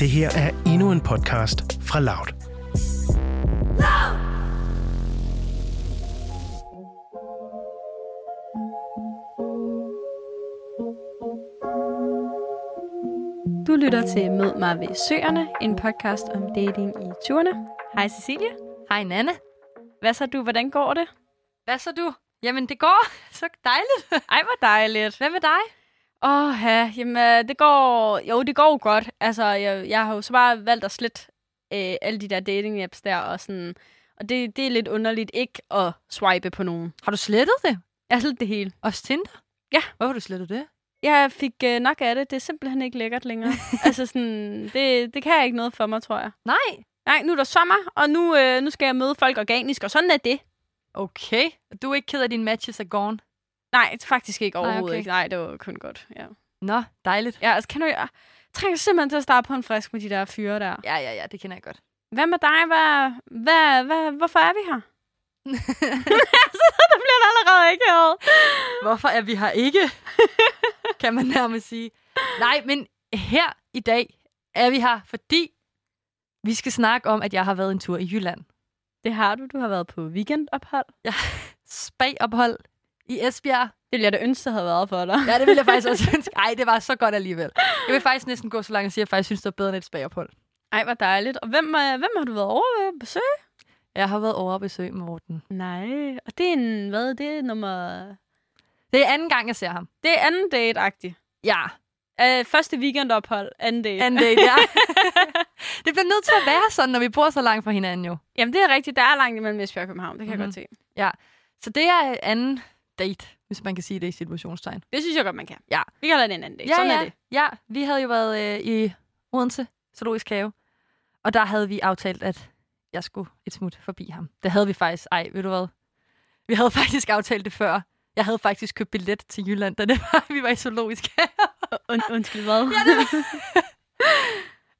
Det her er endnu en podcast fra Loud. Du lytter til Mød mig ved Søerne, en podcast om dating i 20'erne. Hej Cecilie. Hej Nanne. Hvad så du? Hvordan går det? Hvad så du? Jamen, det går så dejligt. Ej, hvor dejligt. Hvad med dig? Åh, oh, ja, jamen, øh, det går... Jo, det går godt. Altså, jeg, jeg har jo så bare valgt at slette øh, alle de der dating apps der, og sådan... Og det, det er lidt underligt ikke at swipe på nogen. Har du slettet det? Jeg har slettet det hele. Også Tinder? Ja. Hvorfor har du slettet det? Jeg fik øh, nok af det. Det er simpelthen ikke lækkert længere. altså sådan, det, det kan jeg ikke noget for mig, tror jeg. Nej. Nej, nu er der sommer, og nu, øh, nu skal jeg møde folk organisk, og sådan er det. Okay. Du er ikke ked af, at dine matches er gone? Nej, faktisk ikke Nej, overhovedet okay. ikke. Nej, det var kun godt, ja. Nå, dejligt. Ja, altså kan du... Jeg trænger simpelthen til at starte på en frisk med de der fyre der. Ja, ja, ja, det kender jeg godt. Hvad med dig? Hvad, hvad, hvad, hvorfor er vi her? så der bliver det allerede ikke her. Hvorfor er vi her ikke? kan man nærmest sige. Nej, men her i dag er vi her, fordi vi skal snakke om, at jeg har været en tur i Jylland. Det har du. Du har været på weekendophold. Spagophold i Esbjerg. Det ville jeg da ønske, havde været for dig. Ja, det ville jeg faktisk også ønske. Ej, det var så godt alligevel. Jeg vil faktisk næsten gå så langt og sige, at jeg faktisk synes, det var bedre end et spagophold. Ej, hvor dejligt. Og hvem, øh, hvem har du været over ved besøg? Jeg har været over at besøge Morten. Nej. Og det er en... Hvad? Det er nummer... Det er anden gang, jeg ser ham. Det er anden date-agtigt. Ja, Uh, første weekendophold, anden date. anden date, ja. det bliver nødt til at være sådan, når vi bor så langt fra hinanden jo. Jamen, det er rigtigt. Der er langt imellem Esbjerg og København. Det kan Mhm. jeg godt se. Så det er anden date, hvis man kan sige det i situationstegn. Det synes jeg godt, man kan. Ja. Vi kalder det en anden date. Ja, Sådan ja. er det. Ja, vi havde jo været øh, i Odense Zoologisk Have, og der havde vi aftalt, at jeg skulle et smut forbi ham. Det havde vi faktisk. Ej, ved du hvad? Vi havde faktisk aftalt det før. Jeg havde faktisk købt billet til Jylland, da det var, vi var i Zoologisk Have. Und, undskyld, hvad? Ja, det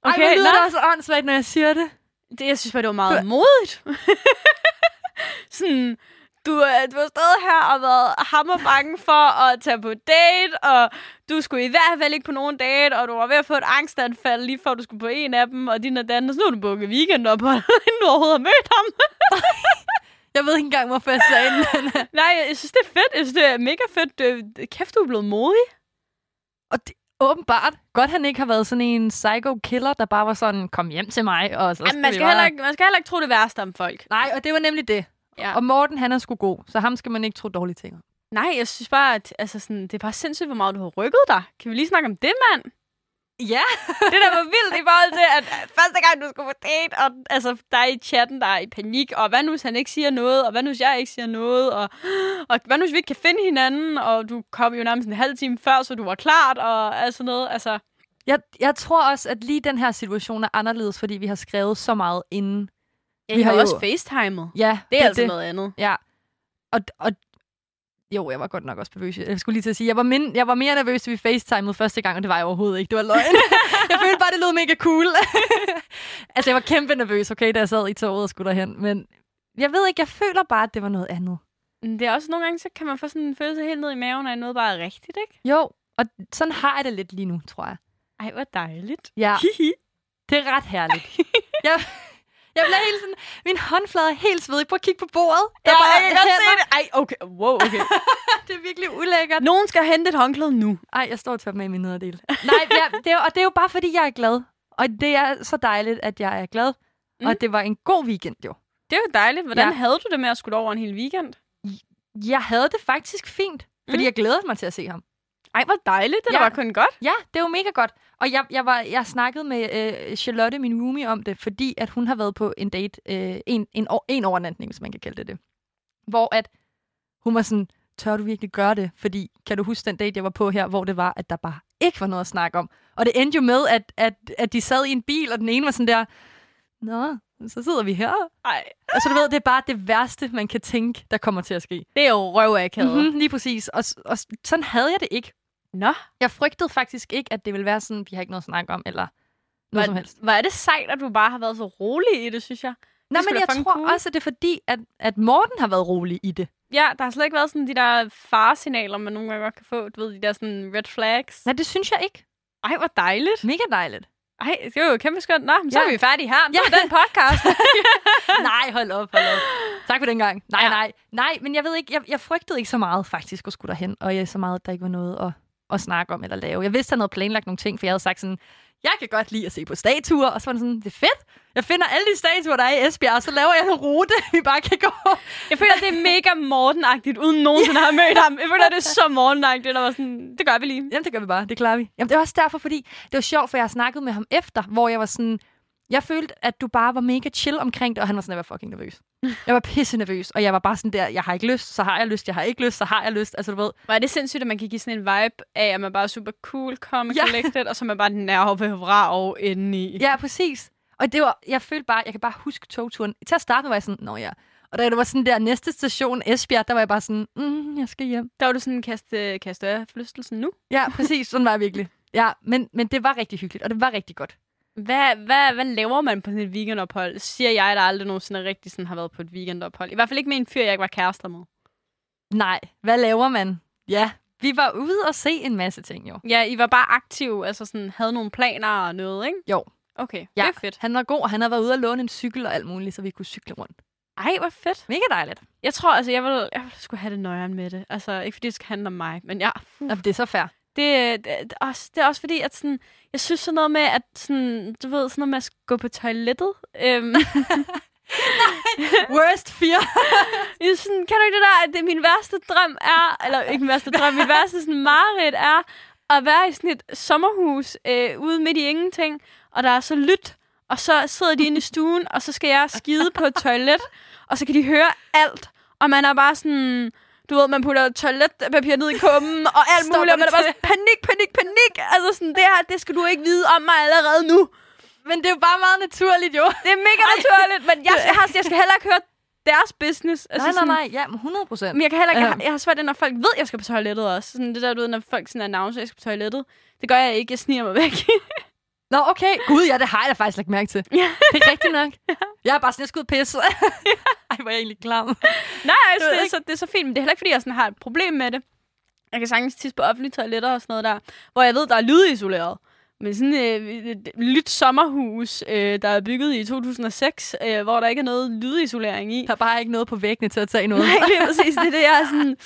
Ej, okay, hvor lyder nå. det også åndssvagt, når jeg siger det. Det, jeg synes bare, det var meget modigt. sådan, du, øh, du har stået her og været hammerbange for at tage på date, og du skulle i hvert fald ikke på nogen date, og du var ved at få et angstanfald lige før du skulle på en af dem, og din og den, og så nu har du booket weekendophold, inden du overhovedet har mødt ham. Jeg ved ikke engang, hvorfor jeg sagde den. øh, Nej, jeg synes, det er fedt. Jeg synes, det er mega fedt. Det, kæft, du er blevet modig. Og det, åbenbart, godt han ikke har været sådan en psycho killer, der bare var sådan, kom hjem til mig, og så skal man, skal heller ikke, man skal heller ikke tro det værste om folk. Nej, og det var nemlig det. Ja. Og Morten, han er sgu god, så ham skal man ikke tro dårlige ting om. Nej, jeg synes bare, at altså sådan, det er bare sindssygt, hvor meget du har rykket dig. Kan vi lige snakke om det, mand? Ja. det der var vildt i forhold til, at øh, første gang, du skulle på date, og altså, der er i chatten, der er i panik, og hvad nu, hvis han ikke siger noget, og hvad nu, hvis jeg ikke siger noget, og, og hvad nu, hvis vi ikke kan finde hinanden, og du kom jo nærmest en halv time før, så du var klart, og altså noget, altså... Jeg, jeg tror også, at lige den her situation er anderledes, fordi vi har skrevet så meget inden. Ja, Vi har har jo også facetimet. Ja, Det er altså noget andet. Ja. Og, og jo, jeg var godt nok også nervøs. Jeg skulle lige til at sige, jeg var, min, jeg var mere nervøs, da vi facetimede første gang, og det var jeg overhovedet ikke. Det var løgn. jeg følte bare, det lød mega cool. altså, jeg var kæmpe nervøs, okay, da jeg sad i toget og skulle derhen. Men jeg ved ikke, jeg føler bare, at det var noget andet. Det er også nogle gange, så kan man få sådan en følelse helt ned i maven, at noget bare er rigtigt, ikke? Jo, og sådan har jeg det lidt lige nu, tror jeg. Ej, hvor dejligt. Ja, Hihi. det er ret herligt. jeg, jeg bliver helt sådan, min håndflade er helt svedig. Prøv at kigge på bordet. Ja, bare jeg kan godt se det. Ej, okay. Wow, okay. Det er virkelig ulækkert. Nogen skal hente et håndklæde nu. Ej, jeg står og tør med i min nederdel. Nej, ja, det er, og det er jo bare, fordi jeg er glad. Og det er så dejligt, at jeg er glad. Mm. Og det var en god weekend, jo. Det er jo dejligt. Hvordan Ja. ja. havde du det med at skulle over en hel weekend? Jeg havde det faktisk fint, fordi Mm. jeg glædede mig til at se ham. Ej, hvor dejligt. Det ja. Var kun godt. Ja, det var mega godt. Og jeg, jeg, var, jeg snakkede med øh, Charlotte, min roomie, om det, fordi at hun har været på en date, øh, en, en, en overnatning, hvis man kan kalde det det. Hvor at hun var sådan, tør du virkelig gøre det? Fordi, kan du huske den date, jeg var på her, hvor det var, at der bare ikke var noget at snakke om. Og det endte jo med, at, at, at de sad i en bil, og den ene var sådan der, Nå, så sidder vi her. Ej, Altså, du ved, det er bare det værste, man kan tænke, der kommer til at ske. det er jo røvakavet. Mm-hmm. Mm-hmm, lige præcis. Og, og sådan havde jeg det ikke. Nå, Jeg frygtede faktisk ikke, at det ville være sådan, vi har ikke noget at snakke om, eller noget som hvor, helst. hvor er det sejt, at du bare har været så rolig i det, synes jeg. Nej, men jeg tror cool. også, at det er fordi, at, at Morten har været rolig i det. Ja, der har slet ikke været sådan de der faresignaler, man nogle gange godt kan få. Du ved, de der sådan red flags. Nej, det synes jeg ikke. Ej, hvor dejligt. Mega dejligt. Ej, det var jo kæmpe skønt. Nå, så Ja. er vi færdige her. Det Ja. var den podcast. nej, hold op, hold op. Tak for den gang. Nej, Ja. nej. Nej, men jeg ved ikke, jeg, jeg frygtede ikke så meget faktisk at skulle derhen, og jeg så meget, at der ikke var noget at, at snakke om eller lave. Jeg vidste, han havde planlagt nogle ting, for jeg havde sagt sådan, jeg kan godt lide at se på statuer, og så var det sådan, det er fedt. Jeg finder alle de statuer, der er i Esbjerg, og så laver jeg en rute, vi bare kan gå. Jeg føler, det er mega Morten-agtigt, uden nogensinde at have mødt ham. Jeg føler, det er så Morten-agtigt, der var sådan, det gør vi lige. Jamen, det gør vi bare. Det klarer vi. Jamen, det er også derfor, fordi det var sjovt, for jeg har snakket med ham efter, hvor jeg var sådan... Jeg følte, at du bare var mega chill omkring det, og han var sådan, jeg var fucking nervøs. Jeg var pisse nervøs, og jeg var bare sådan der, jeg har ikke lyst, så har jeg lyst, jeg har ikke lyst, så har jeg lyst. Altså, du ved, Var det sindssygt, at man kan give sådan en vibe af, at man bare er super cool, calm Ja. collected, og så man bare nerve og indeni. Ja, præcis. Og det var, jeg følte bare, jeg kan bare huske togturen. Til at starte var jeg sådan, nå ja. Og da det var sådan der næste station, Esbjerg, der var jeg bare sådan, mm, jeg skal hjem. Der var du sådan, kaste, kaste af flystelsen nu. Ja, præcis. Sådan var jeg virkelig. Ja, men, men det var rigtig hyggeligt, og det var rigtig godt. Hvad, hvad, hvad laver man på sådan et weekendophold? Siger jeg, der aldrig nogensinde rigtig sådan har været på et weekendophold. I hvert fald ikke med en fyr, jeg ikke var kærester med. Nej, hvad laver man? Ja, vi var ude og se en masse ting, jo. Ja, I var bare aktive, altså sådan, havde nogle planer og noget, ikke? Jo. Okay, Ja. det er fedt. Han var god, han havde været ude og låne en cykel og alt muligt, så vi kunne cykle rundt. Ej, hvor fedt. Mega dejligt. Jeg tror, altså, jeg vil, jeg vil skulle have det nøjeren med det. Altså, ikke fordi det skal handle om mig, men ja, Nå, det er så fair. Det, det, det, er også, det er også fordi, at sådan, jeg synes sådan noget med, at sådan, du ved, sådan noget med at gå på toilettet. Øhm, Worst fear. jeg sådan, kan du ikke det der, at det min værste drøm er, eller ikke min værste drøm, min værste sådan mareridt er, at være i sådan et sommerhus øh, ude midt i ingenting, og der er så lyt, og så sidder de inde i stuen, og så skal jeg skide på et toilet, og så kan de høre alt, og man er bare sådan, du ved, man putter toiletpapir ned i kummen, og alt Stopper muligt, og man er bare sådan, panik, panik, panik, altså sådan, det her, det skal du ikke vide om mig allerede nu. Men det er jo bare meget naturligt, jo. Det er mega naturligt, men jeg, jeg, har, jeg skal heller ikke høre deres business. Altså nej, nej, nej. Ja, men 100 procent. Men jeg kan heller ikke, jeg, har, jeg har svært ved, når folk ved, at jeg skal på toilettet også. Sådan det der, du ved, når folk sådan annoncer, at jeg skal på toilettet. Det gør jeg ikke. Jeg sniger mig væk. Nå, okay. Gud, ja, det har jeg da faktisk lagt mærke til. Ja. Det er rigtigt nok. Jeg er bare sådan, jeg og pisse. Ej, hvor er jeg egentlig klam. Nej, altså, ved det, er så, det er så fint, men det er heller ikke, fordi jeg sådan har et problem med det. Jeg kan sagtens tisse på offentlige toiletter og sådan noget der, hvor jeg ved, der er lydisoleret. Men sådan øh, et lyt sommerhus, øh, der er bygget i 2006, øh, hvor der ikke er noget lydisolering i. Der er bare ikke noget på væggene til at tage noget. Nej, er præcis det, det er sådan...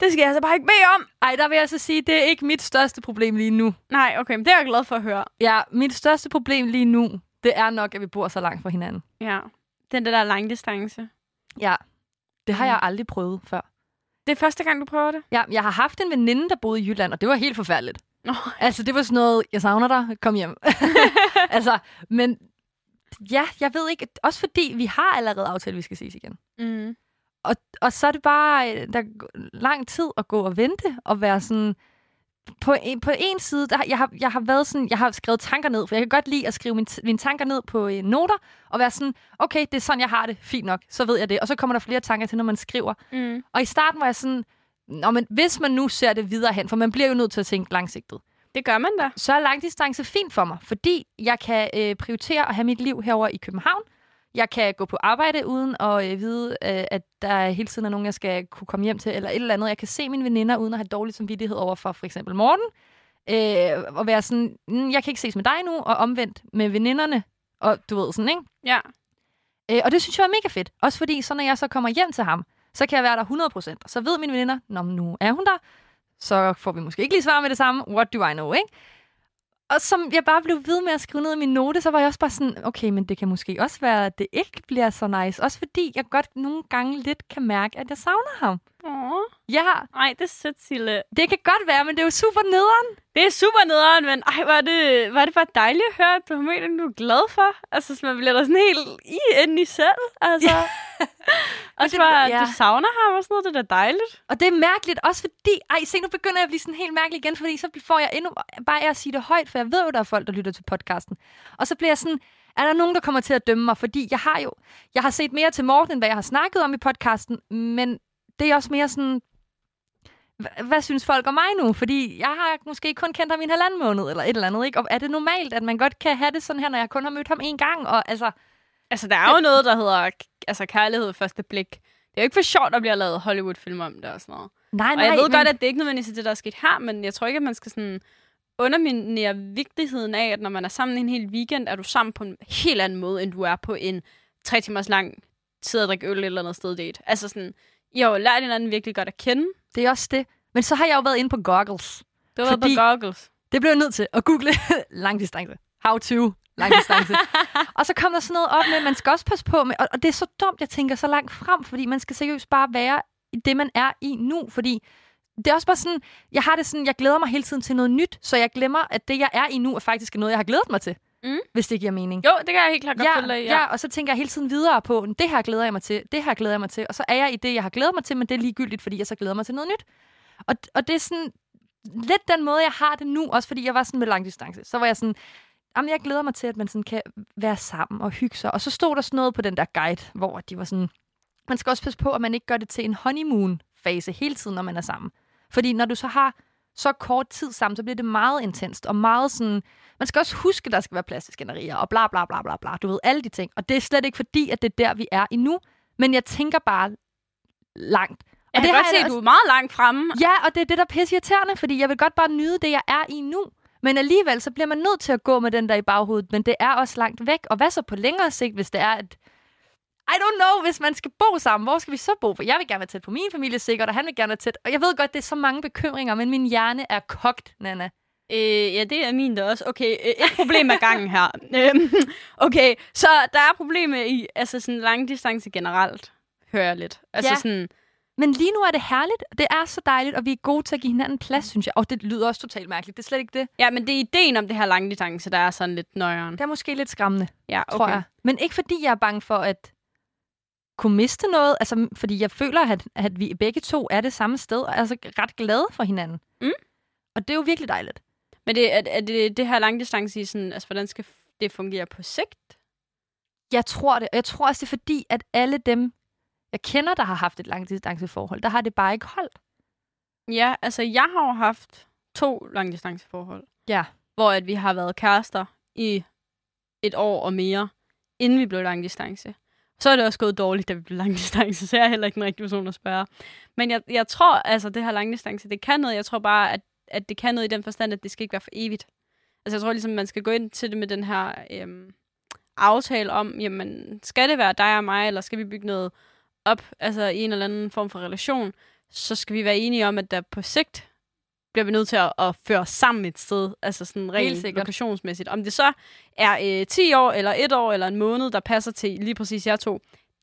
Det skal jeg altså bare ikke bede om. Ej, der vil jeg så sige, det er ikke mit største problem lige nu. Nej, okay, men det er jeg glad for at høre. Ja, mit største problem lige nu, det er nok, at vi bor så langt fra hinanden. Ja, den der, der langdistance. Ja. Det har Mm. jeg aldrig prøvet før. Det er første gang, du prøver det? Ja, jeg har haft en veninde, der boede i Jylland, og det var helt forfærdeligt. Nå. Altså, det var sådan noget, jeg savner dig, kom hjem. altså, men ja, jeg ved ikke, også fordi vi har allerede aftalt, at vi skal ses igen. Mm. Og, og så er det bare der er lang tid at gå og vente og være sådan... På en, på en side, der, jeg, har, jeg har været sådan, jeg har skrevet tanker ned, for jeg kan godt lide at skrive mine, mine tanker ned på øh, noter, og være sådan, okay, det er sådan, jeg har det, fint nok, så ved jeg det. Og så kommer der flere tanker til, når man skriver. Mm. Og i starten var jeg sådan, Nå, men hvis man nu ser det videre hen, for man bliver jo nødt til at tænke langsigtet, Det gør man da. så er langdistance fint for mig, fordi jeg kan øh, prioritere at have mit liv herover i København. Jeg kan gå på arbejde uden at øh, vide, øh, at der hele tiden er nogen, jeg skal kunne komme hjem til, eller et eller andet. Jeg kan se mine veninder uden at have dårlig samvittighed over for for eksempel Morten. Øh, og være sådan, "Mm, jeg kan ikke ses med dig nu, og omvendt med veninderne. Og du ved sådan, ikke? Ja. Øh, og det synes jeg er mega fedt. Også fordi, så når jeg så kommer hjem til ham, så kan jeg være der 100%. Og så ved mine veninder, Nå, nu er hun der. Så får vi måske ikke lige svar med det samme. What do I know, ikke? Og som jeg bare blev ved med at skrive ned i min note, så var jeg også bare sådan, okay, men det kan måske også være, at det ikke bliver så nice. Også fordi jeg godt nogle gange lidt kan mærke, at jeg savner ham. Åh. Ja, Ej, det er sødt, Sille. det kan godt være, men det er jo super nederen. Det er super nederen, men ej, var det, var det bare dejligt at høre, at du har mødt en, du er glad for. Altså, så man bliver da sådan helt i inde i selv. Altså. og så det- bare, ja. du savner ham og sådan noget, det er da dejligt. Og det er mærkeligt, også fordi... Ej, se, nu begynder jeg at blive sådan helt mærkelig igen, fordi så får jeg endnu... Bare af at sige det højt, for jeg ved jo, der er folk, der lytter til podcasten. Og så bliver jeg sådan... Er der nogen, der kommer til at dømme mig? Fordi jeg har jo... Jeg har set mere til Morten, end hvad jeg har snakket om i podcasten, men det er også mere sådan... hva- Hvad synes folk om mig nu? Fordi jeg har måske kun kendt ham i en halvanden måned, eller et eller andet, ikke? Og er det normalt, at man godt kan have det sådan her, når jeg kun har mødt ham en gang? Og altså... Altså, der er jo noget, der hedder altså, kærlighed første blik. Det er jo ikke for sjovt, at der bliver lavet Hollywood-film om det og sådan noget. Nej, Og jeg ved godt, at det ikke nødvendigvis er det, der er sket her, men jeg tror ikke, at man skal sådan underminerer vigtigheden af, at når man er sammen en hel weekend, er du sammen på en helt anden måde, end du er på en tre timers lang tid at drikke øl et eller andet sted date. Altså sådan, I har jo lært hinanden virkelig godt at kende. Det er også det. Men så har jeg jo været inde på goggles. Du har været på goggles. Det blev jeg nødt til at google langdistance. How to langdistance. og så kom der sådan noget op med, at man skal også passe på med, og, og det er så dumt, jeg tænker så langt frem, fordi man skal seriøst bare være i det, man er i nu, fordi det er også bare sådan, jeg har det sådan, jeg glæder mig hele tiden til noget nyt, så jeg glemmer, at det, jeg er i nu, er faktisk noget, jeg har glædet mig til. Mm. Hvis det giver mening. Jo, det kan jeg helt klart godt følge dig ja. ja, og så tænker jeg hele tiden videre på, det her glæder jeg mig til, det her glæder jeg mig til, og så er jeg i det, jeg har glædet mig til, men det er ligegyldigt, fordi jeg så glæder mig til noget nyt. Og, og det er sådan lidt den måde, jeg har det nu, også fordi jeg var sådan med langdistance. Så var jeg sådan, jamen jeg glæder mig til, at man sådan kan være sammen og hygge sig. Og så stod der sådan noget på den der guide, hvor de var sådan, man skal også passe på, at man ikke gør det til en honeymoon-fase hele tiden, når man er sammen. Fordi når du så har så kort tid sammen, så bliver det meget intenst og meget sådan... Man skal også huske, at der skal være plads til skænderier og bla bla bla bla bla. Du ved, alle de ting. Og det er slet ikke fordi, at det er der, vi er endnu. Men jeg tænker bare langt. Jeg og kan det godt har se, jeg at du er meget langt fremme. Ja, og det er det, der er pisseirriterende, fordi jeg vil godt bare nyde det, jeg er i nu. Men alligevel, så bliver man nødt til at gå med den der i baghovedet, men det er også langt væk. Og hvad så på længere sigt, hvis det er, at I don't know, hvis man skal bo sammen, hvor skal vi så bo? For jeg vil gerne være tæt på min familie sikkert, og han vil gerne være tæt. Og jeg ved godt, det er så mange bekymringer, men min hjerne er kogt, Nana. Øh, ja, det er min da også. Okay, øh, et problem er gangen her. Øhm, okay, så der er problemer i altså sådan langdistance generelt, hører jeg lidt. Altså Ja. sådan, Men lige nu er det herligt, det er så dejligt, og vi er gode til at give hinanden plads, synes jeg. Og det lyder også totalt mærkeligt. Det er slet ikke det. ja, men det er ideen om det her langdistance, der er sådan lidt nøjeren. Det er måske lidt skræmmende. Ja, okay. tror jeg. Men ikke fordi jeg er bange for at kunne miste noget, altså fordi jeg føler, at, at vi begge to er det samme sted, og er altså ret glade for hinanden. Mm. Og det er jo virkelig dejligt. Men det, er, er det, det her langdistance i sådan, altså hvordan skal det fungere på sigt? Jeg tror det, og jeg tror også, det er fordi, at alle dem, jeg kender, der har haft et langdistanceforhold, der har det bare ikke holdt. Ja, altså jeg har jo haft to langdistanceforhold. Ja. Hvor at vi har været kærester i et år og mere, inden vi blev langdistance. Så er det også gået dårligt, da vi blev langdistance, så jeg er heller ikke den rigtige person at spørge. Men jeg, jeg tror, altså det her langdistance, det kan noget. Jeg tror bare, at, at det kan noget i den forstand, at det skal ikke være for evigt. Altså jeg tror ligesom, man skal gå ind til det med den her øhm, aftale om, jamen skal det være dig og mig, eller skal vi bygge noget op, altså i en eller anden form for relation, så skal vi være enige om, at der på sigt bliver vi nødt til at, at føre sammen et sted, altså sådan rent lokationsmæssigt. Om det så er øh, 10 år, eller et år, eller en måned, der passer til lige præcis jer to,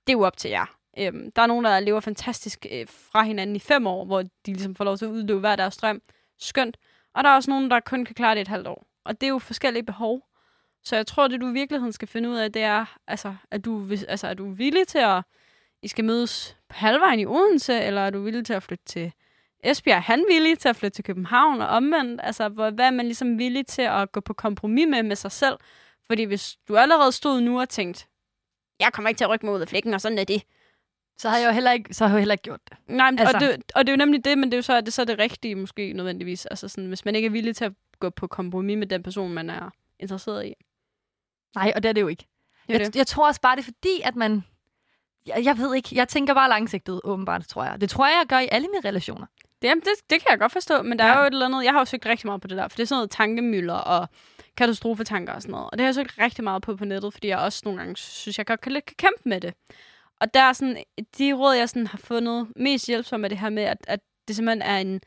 det er jo op til jer. Øhm, der er nogen, der lever fantastisk øh, fra hinanden i fem år, hvor de ligesom får lov til at udleve hver deres drøm. Skønt. Og der er også nogen, der kun kan klare det et halvt år. Og det er jo forskellige behov. Så jeg tror, det du i virkeligheden skal finde ud af, det er, altså, at du, altså, er du villig til at, I skal mødes på halvvejen i Odense, eller er du villig til at flytte til Esbjerg? Er han villig til at flytte til København og omvendt? Altså, hvor, hvad er man ligesom villig til at gå på kompromis med med sig selv? Fordi hvis du allerede stod nu og tænkt, jeg kommer ikke til at rykke mig ud af flækken, og sådan er det. Så har jeg jo heller ikke, så har jeg heller ikke gjort det. Nej, men, Altså- og, det, og det er jo nemlig det, men det er jo så, er det så det rigtige måske nødvendigvis. Altså sådan, hvis man ikke er villig til at gå på kompromis med den person, man er interesseret i. Nej, og det er det jo ikke. Det er Jeg, det. jeg tror også bare, det er fordi, at man... Jeg, jeg ved ikke, jeg tænker bare langsigtet, åbenbart, tror jeg. Det tror jeg, jeg gør i alle mine relationer. Det, jamen, det, det kan jeg godt forstå, men der Ja. er jo et eller andet... Jeg har jo søgt rigtig meget på det der, for det er sådan noget tankemøller og katastrofetanker og sådan noget. Og det har jeg søgt rigtig meget på på nettet, fordi jeg også nogle gange synes, jeg godt kan kan kæmpe med det. Og der er sådan, de råd, jeg sådan har fundet mest hjælpsomme, er det her med, at, at det simpelthen er en,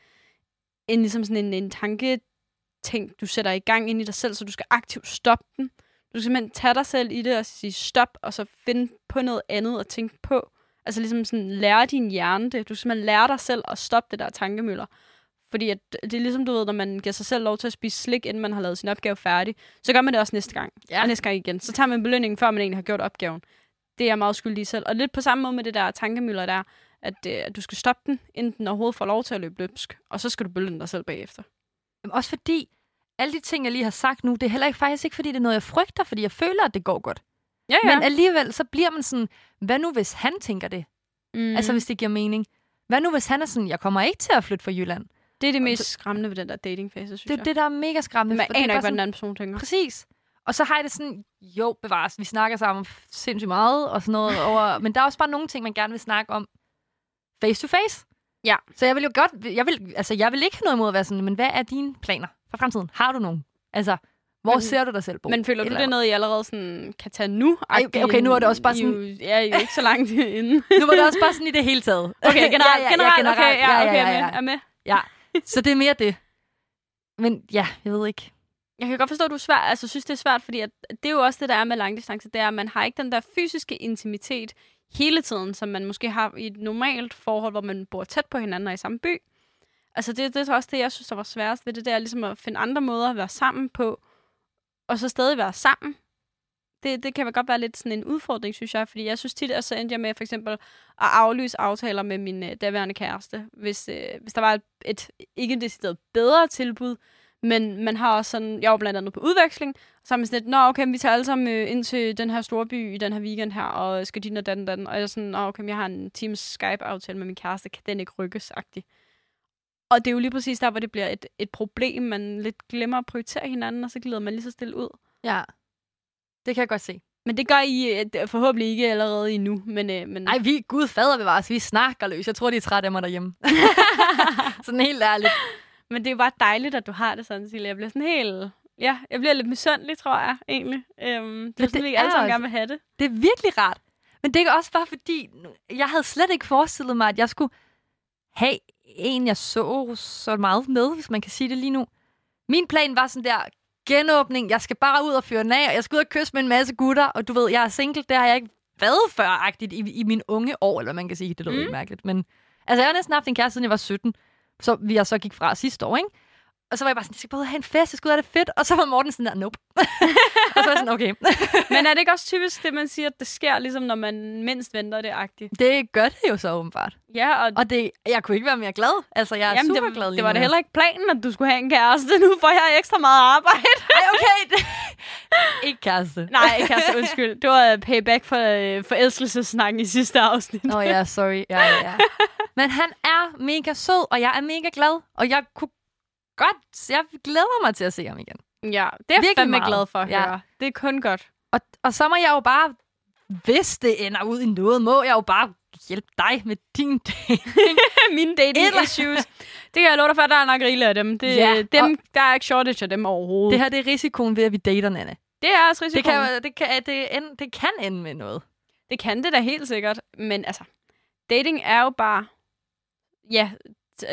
en, ligesom sådan en, en tanketing, du sætter i gang ind i dig selv, så du skal aktivt stoppe den. Du skal simpelthen tage dig selv i det og sige stop, og så finde på noget andet at tænke på. Altså ligesom sådan lære din hjerne det. Du skal simpelthen lære dig selv at stoppe det der tankemøller. Fordi at, det er ligesom, du ved, når man giver sig selv lov til at spise slik, inden man har lavet sin opgave færdig, så gør man det også næste gang. Ja. Og næste gang igen. Så tager man belønningen, før man egentlig har gjort opgaven. Det er jeg meget skyldig selv. Og lidt på samme måde med det der tankemøller der, at, øh, at du skal stoppe den, inden den overhovedet får lov til at løbe løbsk. Og så skal du belønne dig selv bagefter. Jamen, også fordi, alle de ting, jeg lige har sagt nu, det er heller ikke faktisk ikke, fordi det er noget, jeg frygter, fordi jeg føler, at det går godt. Ja, Ja. Men alligevel, så bliver man sådan, hvad nu hvis han tænker det? mm. Altså hvis det giver mening. Hvad nu hvis han er sådan, jeg kommer ikke til at flytte fra Jylland? det er det mest skræmmende ved den der datingfase, synes Det er jeg. det, der er mega skræmmende. Man for det er aner ikke, hvad sådan- den anden person tænker. Præcis. Og så har jeg det sådan, jo, bevares, vi snakker sammen sindssygt meget og sådan noget over, men der er også bare nogle ting, man gerne vil snakke om face to face. Ja. Så jeg vil jo godt, jeg vil, altså jeg vil ikke have noget imod at være sådan, men hvad er dine planer for fremtiden? Har du nogen? Altså, hvor Men- ser du dig selv bo? Men føler du, eller det er noget, I allerede sådan kan tage nu? Ej, okay, okay, nu er det også bare sådan- I, ja, I er jo ikke så langt inde. Nu var det også bare sådan i det hele taget. Okay, generelt, ja, ja, generelt, ja, okay, ja, okay, ja, ja, er med. ja. Er med. Så det er mere det. Men ja, jeg ved ikke. Jeg kan godt forstå, at du svært, altså, synes, det er svært, fordi at det er jo også det, der er med langdistance, det er, at man har ikke den der fysiske intimitet hele tiden, som man måske har i et normalt forhold, hvor man bor tæt på hinanden og i samme by. Altså det, det er også det, jeg synes, der var sværest ved det, der ligesom at finde andre måder at være sammen på, og så stadig være sammen. Det, det kan godt være lidt sådan en udfordring, synes jeg, fordi jeg synes tit, at så endte jeg med for eksempel at aflyse aftaler med min øh, daværende kæreste, hvis, øh, hvis der var et, et ikke decideret bedre tilbud, men man har også sådan, jeg var blandt andet på udveksling, så har man sådan lidt, nå okay, vi tager alle sammen øh, ind til den her store by i den her weekend her, og skal din og den og den, og jeg er sådan, nå okay, jeg har en Teams Skype-aftale med min kæreste, kan den ikke rykkes -agtig. Og det er jo lige præcis der, hvor det bliver et, et problem, man lidt glemmer at prioritere hinanden, og så glider man lige så stille ud. Ja, det kan jeg godt se. Men det gør I øh, forhåbentlig ikke allerede endnu, men... Øh, men Nej, vi, gud fader bevares, vi snakker løs. Jeg tror, de er trætte af mig derhjemme. sådan helt ærligt. Men det er jo bare dejligt, at du har det sådan, Silje. Jeg bliver sådan helt... Ja, jeg bliver lidt misundelig, tror jeg, egentlig. Øhm, det er sådan, vi alle er sammen gerne vil have det. Det er virkelig rart. Men det er også bare fordi, jeg havde slet ikke forestillet mig, at jeg skulle have en, jeg så så meget med, hvis man kan sige det lige nu. Min plan var sådan der, genåbning, jeg skal bare ud og fyre den af, og jeg skal ud og kysse med en masse gutter, og du ved, jeg er single, det har jeg ikke været før-agtigt i, i mine unge år, eller hvad man kan sige, det lyder Mm. mm. ikke mærkeligt. Men altså, jeg har næsten haft en kæreste, siden jeg var 17, så vi jeg så gik fra sidste år, ikke? Og så var jeg bare sådan, jeg skal og have en fest, jeg skal ud have det fedt. Og så var Morten sådan der, nope. og så var jeg sådan, okay. Men er det ikke også typisk det, man siger, at det sker, ligesom når man mindst venter det agtigt? det gør det jo så åbenbart. Ja, og Og det, jeg kunne ikke være mere glad. Altså, jeg er Jamen, super det, glad det var da heller ikke planen, at du skulle have en kæreste. Nu får jeg ekstra meget arbejde. Ej, okay. Det... ikke kæreste. Nej, ikke kæreste, undskyld. Det var øh, payback for øh, forelskelsesnakken i sidste afsnit. Nå ja, sorry. Ja, ja, ja. Men han er mega sød, og jeg er mega glad. Og jeg kunne godt... Jeg glæder mig til at se ham igen. Ja, det er jeg fandme meget. glad for at Ja. høre. Det er kun godt. Og, og så må jeg jo bare... Hvis det ender ud i noget, må jeg jo bare hjælpe dig med din dag. Mine dating Eller- issues. Det kan jeg love dig for, at der er nok rigeligt af dem. Det, Ja, dem der er ikke shortage af dem overhovedet. det her det er risikoen ved, at vi dater, Nanne. det er også risiko. Det kan, det, kan, det, end, det kan ende med noget. det kan det da helt sikkert. Men altså, dating er jo bare... Ja,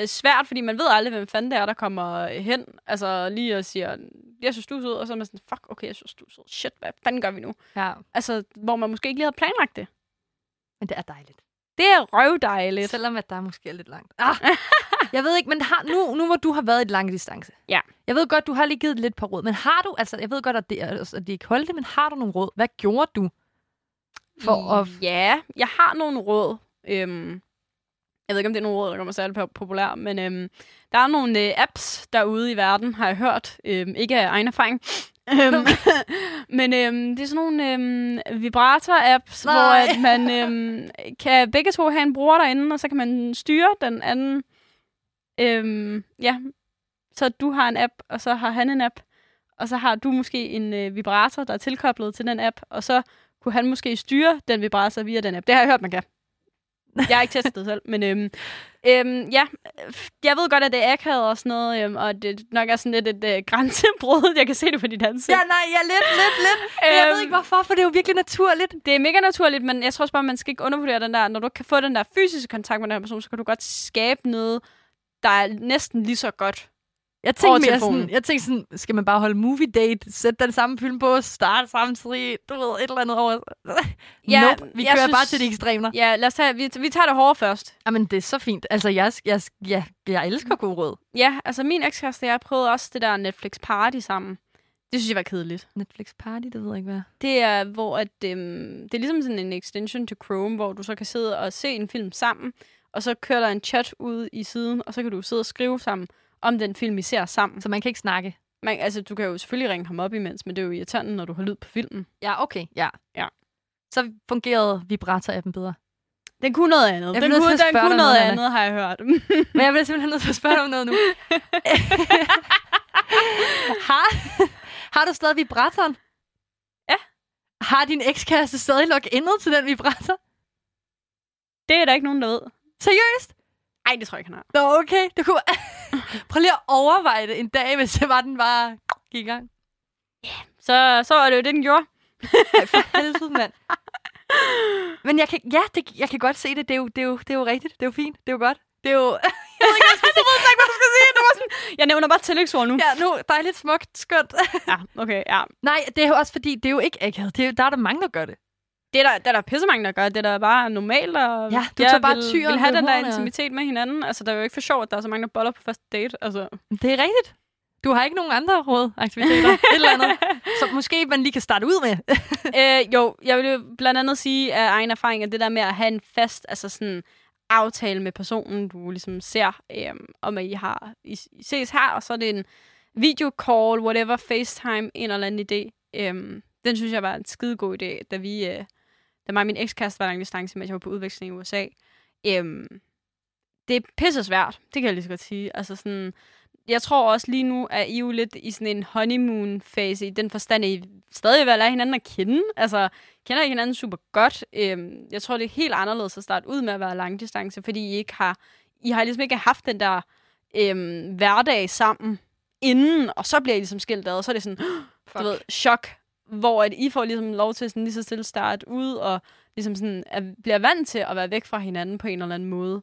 svært, fordi man ved aldrig, hvem fanden det er, der kommer hen. Altså lige og siger, jeg synes, du er sød, og så er man sådan, fuck, okay, jeg synes, du er sød. Shit, hvad fanden gør vi nu? Ja. Altså, hvor man måske ikke lige havde planlagt det. Men det er dejligt. Det er røvdejligt. Selvom at der måske er lidt langt. Ah, jeg ved ikke, men har, nu, nu hvor du har været i et lang distance. Ja. Jeg ved godt, du har lige givet lidt på råd, men har du, altså jeg ved godt, at det, at det ikke holdt det, men har du nogle råd? Hvad gjorde du? For at... Ja, jeg har nogle råd. Øhm, jeg ved ikke, om det er nogle råd, der kommer særlig po- populær, men øhm, der er nogle øh, apps derude i verden, har jeg hørt. Øhm, ikke af egen erfaring. Øhm, men øhm, det er sådan nogle øhm, vibrator-apps, Nej. hvor at man øhm, kan begge to have en bruger derinde, og så kan man styre den anden. Øhm, ja, så du har en app, og så har han en app, og så har du måske en øh, vibrator, der er tilkoblet til den app, og så kunne han måske styre den vibrator via den app. Det har jeg hørt, man kan. Jeg har ikke testet det selv, men øhm, øhm, ja, jeg ved godt, at det er akavet og sådan noget, øhm, og det nok er sådan lidt et øh, grænsebrud. Jeg kan se det på dit ansigt. Ja, nej, ja, lidt, lidt, lidt. Men jeg ved Øhm, ikke hvorfor, for det er jo virkelig naturligt. Det er mega naturligt, men jeg tror også bare, man skal ikke undervurdere den der, når du kan få den der fysiske kontakt med den her person, så kan du godt skabe noget, der er næsten lige så godt. Jeg tænkte, mere sådan, jeg tænkte sådan, skal man bare holde movie date, sætte den samme film på, starte samtidig, du ved, et eller andet over. Ja, nope, vi kører synes- bare til de ekstremer. Ja, lad os tage, vi, vi tager det hårde først. Jamen, det er så fint. Altså, jeg, jeg, jeg, jeg elsker god råd. Ja, altså min ekskæreste, jeg prøvede også det der Netflix Party sammen. Det synes jeg var kedeligt. Netflix Party, det ved jeg ikke, hvad. Det er, hvor at, øhm, det er ligesom sådan en extension til Chrome, hvor du så kan sidde og se en film sammen, og så kører der en chat ud i siden, og så kan du sidde og skrive sammen om den film, I ser sammen. Så man kan ikke snakke. Man, altså, du kan jo selvfølgelig ringe ham op imens, men det er jo irriterende, når du har lyd på filmen. Ja, okay, ja. Ja. Så fungerede vibrator-appen bedre. Den kunne noget andet. Jeg Den kunne, den kunne noget noget, andet, har jeg hørt. Men jeg bliver simpelthen nødt til at spørge dig om noget nu. har, har du stadig vibratoren? Ja. Har din ekskæreste stadig loginnet til den vibrator? det er der ikke nogen, der ved. Seriøst? Ej, det tror jeg ikke, han har. Nå, okay. Du kunne... Prøv lige at overveje det en dag, hvis det var, den bare gik i gang. Så, så var det jo det, den gjorde. Ej, for helvede, mand. Men jeg kan, ja, det, jeg kan godt se det. Det er, jo, det, er jo, det er jo rigtigt. Det er jo fint. Det er jo godt. Det er jo... Jeg ved ikke, hvad du skal sige. Det var sådan, jeg nævner bare tillægsord nu. ja, nu dejligt smukt, skønt. ja okay, ja. Nej, det er jo også fordi, det er jo ikke akavet. Det er, der er der mange, der gør det. Det er der, der er der pissemange, der gør. Det er da bare normalt. Og Ja, du tager bare vil, tyren vil have den der intimitet med hinanden. Altså, det er jo ikke for sjovt, at der er så mange, der boller på første date. Altså. Det er rigtigt. Du har ikke nogen andre rådaktiviteter, et eller andet, som måske man lige kan starte ud med. øh, jo, jeg vil jo blandt andet sige af egen erfaring, at det der med at have en fast altså sådan, aftale med personen, du ligesom ser, øhm, om at I har I, ses her, og så er det en videocall, whatever, FaceTime, en eller anden idé. Øhm, den synes jeg var en skide god idé, da vi, øh, da mig og min ekskæreste var lang distance, mens jeg var på udveksling i USA. Øhm, det er pisse svært, det kan jeg lige så godt sige. Altså sådan, jeg tror også lige nu, at I jo lidt i sådan en honeymoon-fase, i den forstand, at I stadig vil lære hinanden at kende. Altså, kender I hinanden super godt. Øhm, jeg tror, det er helt anderledes at starte ud med at være langdistance, fordi I ikke har, I har ligesom ikke haft den der øhm, hverdag sammen inden, og så bliver I ligesom skilt ad, og så er det sådan, Fuck. du ved, chok, hvor at I får ligesom lov til sådan lige så stille starte ud, og ligesom sådan, at bliver vant til at være væk fra hinanden på en eller anden måde.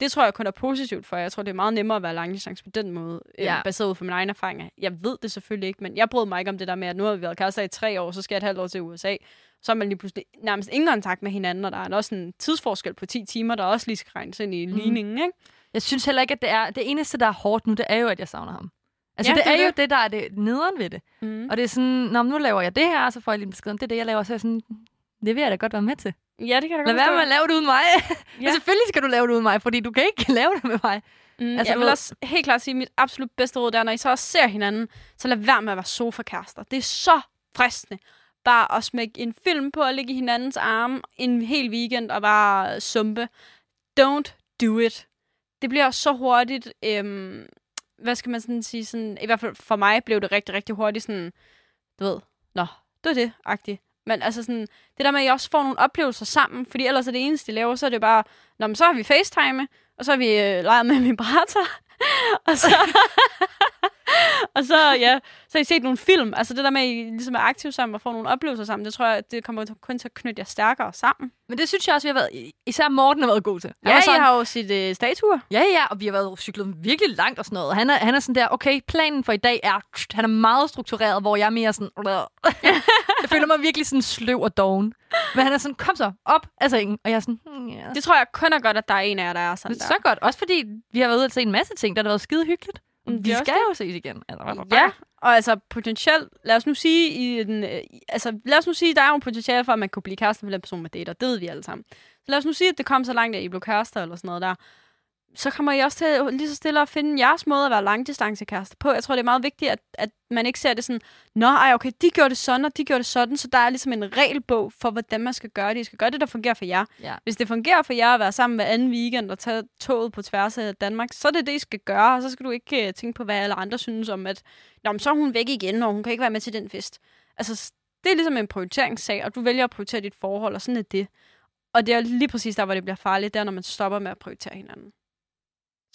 Det tror jeg kun er positivt for jer. Jeg tror, det er meget nemmere at være langdistance på den måde, ja. Ja. øh, baseret ud fra mine egne erfaringer. Jeg ved det selvfølgelig ikke, men jeg brød mig ikke om det der med, at nu har vi været kærester i tre år, så skal jeg et halvt år til USA. Så har man lige pludselig nærmest ingen kontakt med hinanden, og der er også en tidsforskel på 10 timer, der også lige skal regnes ind i Mhm. ligningen, ikke? Jeg synes heller ikke, at det er... Det eneste, der er hårdt nu, det er jo, at jeg savner ham. Altså, Ja, det, det er er jo det. det, der er det nederen ved det. Mm. Og det er sådan, Nå, nu laver jeg det her, og så får jeg lige en besked om det, er det, jeg laver. Så er jeg sådan, det vil jeg da godt være med til. Ja, det kan da Lad godt være med at lave det uden mig. Ja. Men selvfølgelig skal du lave det uden mig, fordi du kan ikke lave det med mig. Mm, Altså, jeg vil også helt klart sige, at mit absolut bedste råd er, når I så også ser hinanden, så lad være med at være sofa-kærester. Det er så fristende. Bare at smække en film på og ligge i hinandens arme en hel weekend og bare sumpe. Don't do it. Det bliver så hurtigt, øhm, hvad skal man sådan sige, sådan, i hvert fald for mig blev det rigtig, rigtig hurtigt sådan, du ved, nå, det er det, agtigt. Men altså sådan, det der med, at I også får nogle oplevelser sammen, fordi ellers er det eneste, de laver, så er det bare, nå, men så har vi FaceTime, og så har vi øh, leget med vibrator, og så, og så, ja, så har I set nogle film. Altså det der med, at I ligesom er aktive sammen og får nogle oplevelser sammen, det tror jeg, det kommer kun til at knytte jer stærkere sammen. Men det synes jeg også, vi har været... Især Morten har været god til. Han Ja, sådan, har jo sit øh, statuer. Ja, ja, og vi har været cyklet virkelig langt og sådan noget. Han er, han er sådan der, okay, planen for i dag er, han er meget struktureret, hvor jeg er mere sådan, jeg føler mig virkelig sådan sløv og doven. Men han er sådan, kom så, op af sengen. Og jeg er sådan, hmm, ja. Det tror jeg kun er godt, at der er en af jer, der er sådan Det er der. så godt, også fordi vi har været ude og se en masse ting, der har været skide hyggeligt. Mm, Vi skal det. jo ses igen. Altså, Ja, og altså potentielt, lad os nu sige, i den, øh, altså lad os nu sige, der er jo en potentiale for, at man kunne blive kærester med den person, man dater. Det ved vi alle sammen. Så lad os nu sige, at det kom så langt, at I blev kærester eller sådan noget der. Så kommer I også til lige så stille at finde jeres måde at være langdistancekærester på. Jeg tror, det er meget vigtigt, at, at man ikke ser det sådan, Nå, ej, okay, de gjorde det sådan, og de gjorde det sådan, så der er ligesom en regelbog for, hvordan man skal gøre det. I skal gøre det, der fungerer for jer. Ja. Hvis det fungerer for jer at være sammen hver anden weekend og tage toget på tværs af Danmark, så er det det, I skal gøre, og så skal du ikke uh, tænke på, hvad alle andre synes om, at Nå, men så er hun væk igen, og hun kan ikke være med til den fest. Altså, det er ligesom en prioriteringssag, og du vælger at prioritere dit forhold, og sådan er det. Og det er lige præcis der, hvor det bliver farligt, det er, når man stopper med at prioritere hinanden.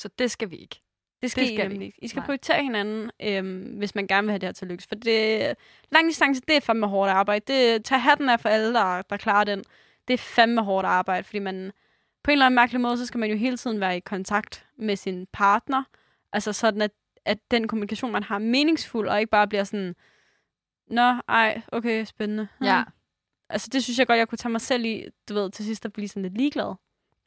Så det skal vi ikke. Det skal, Det I skal vi nemlig ikke. I skal Nej. prioritere hinanden, øhm, hvis man gerne vil have det her til lykkes. For det, lang distance, det er fandme hårdt arbejde. Det, tag hatten af for alle, der, der klarer den. Det er fandme hårdt arbejde, fordi man på en eller anden mærkelig måde, så skal man jo hele tiden være i kontakt med sin partner. Altså sådan, at, at den kommunikation, man har, er meningsfuld, og ikke bare bliver sådan, Nå, ej, okay, spændende. Hmm. Ja. Altså, det synes jeg godt, jeg kunne tage mig selv i, du ved, til sidst at blive sådan lidt ligeglad,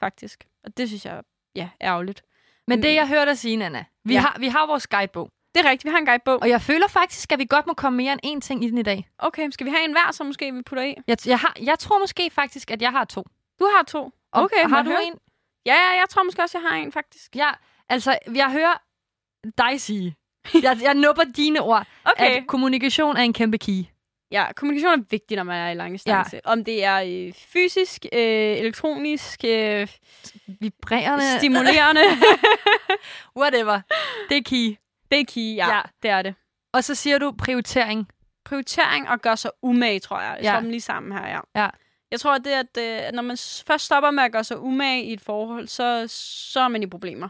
faktisk. Og det synes jeg, ja, er ærgerligt. Men det, jeg hørte dig sige, Nana, vi, Ja. har, vi har vores guidebog. Det er rigtigt, vi har en guidebog. Og jeg føler faktisk, at vi godt må komme mere end én ting i den i dag. Okay, skal vi have en hver, så måske vi putter i? Jeg, jeg, har, jeg tror måske faktisk, at jeg har to. Du har to. Og Okay, har må du jeg høre? en? Ja, ja, jeg tror måske også, jeg har en, faktisk. Ja, altså, jeg hører dig sige. Jeg, jeg nupper dine ord, Okay. at kommunikation er en kæmpe key. Ja, kommunikation er vigtig, når man er i lang distance. Ja. Om det er øh, fysisk, øh, elektronisk, øh, Vibrerende, stimulerende. whatever. Det er key. det er key, ja, Ja. Det er det. Og så siger du prioritering. Prioritering og gøre sig umage, tror jeg. Ja. dem lige sammen her, ja. Ja. Jeg tror, at det, at øh, når man først stopper med at gøre sig umage i et forhold, så, så er man i problemer.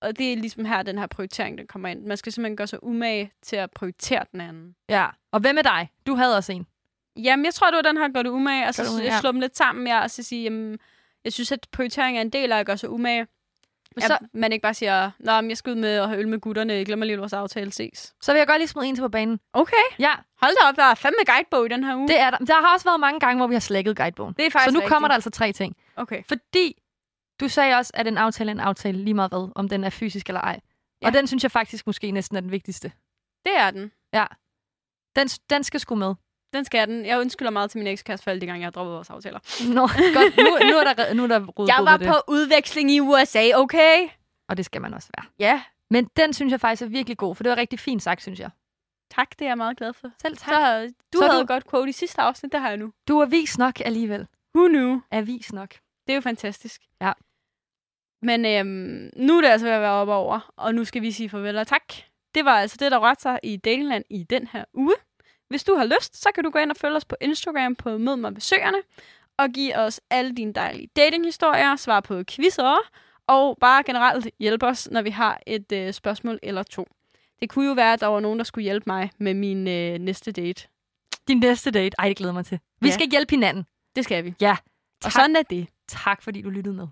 Og det er ligesom her, den her prioritering, den kommer ind. Man skal simpelthen gøre sig umage til at prioritere den anden. Ja. Og hvad med dig? Du havde også en. Jamen, jeg tror, det var den her, gør det umage. Og så jeg ja. slå dem lidt sammen med og så sige, jamen, jeg synes, at prioritering er en del af at gøre sig umage. Men Så... man ikke bare siger, Nå, men jeg skal ud med at have øl med gutterne, jeg glemmer lige vores aftale, ses. Så vil jeg godt lige smide en til på banen. Okay, Ja, hold da op, der er fandme guidebog i den her uge. det er der. Der har også været mange gange, hvor vi har slækket guidebogen. det er faktisk Så nu rigtigt. kommer der altså tre ting. Okay. Fordi du sagde også, at en aftale er en aftale lige meget hvad, om den er fysisk eller ej. Ja. Og den synes jeg faktisk måske næsten er den vigtigste. Det er den. Den, den skal sgu med. Den skal den. Jeg undskylder meget til min ekskæreste for alle de gange, jeg har droppet vores aftaler. Nå, godt. Nu, nu er der, nu er der rodet Jeg var det. på udveksling i USA, okay? Og det skal man også være. Ja, Men den synes jeg faktisk er virkelig god, for det var rigtig fint sagt, synes jeg. tak. Det er jeg meget glad for. Selv tak. Så, du Så havde du- godt quote i sidste afsnit, det har jeg nu. Du er vis nok alligevel. Who knew? Avis nok. Det er jo fantastisk. Ja. Men øhm, nu er det altså ved at være oppe over, og nu skal vi sige farvel og tak. Det var altså det, der rørte sig i Datingland i den her uge. Hvis du har lyst, så kan du gå ind og følge os på Instagram på Mød mig besøgerne, og give os alle dine dejlige datinghistorier, svare på quizzer, og bare generelt hjælpe os, når vi har et øh, spørgsmål eller to. Det kunne jo være, at der var nogen, der skulle hjælpe mig med min øh, næste date. Din næste date. Ej, det glæder mig til. Vi Ja. skal hjælpe hinanden. Det skal vi. Ja. Og Tak. sådan er det. Tak, fordi du lyttede med.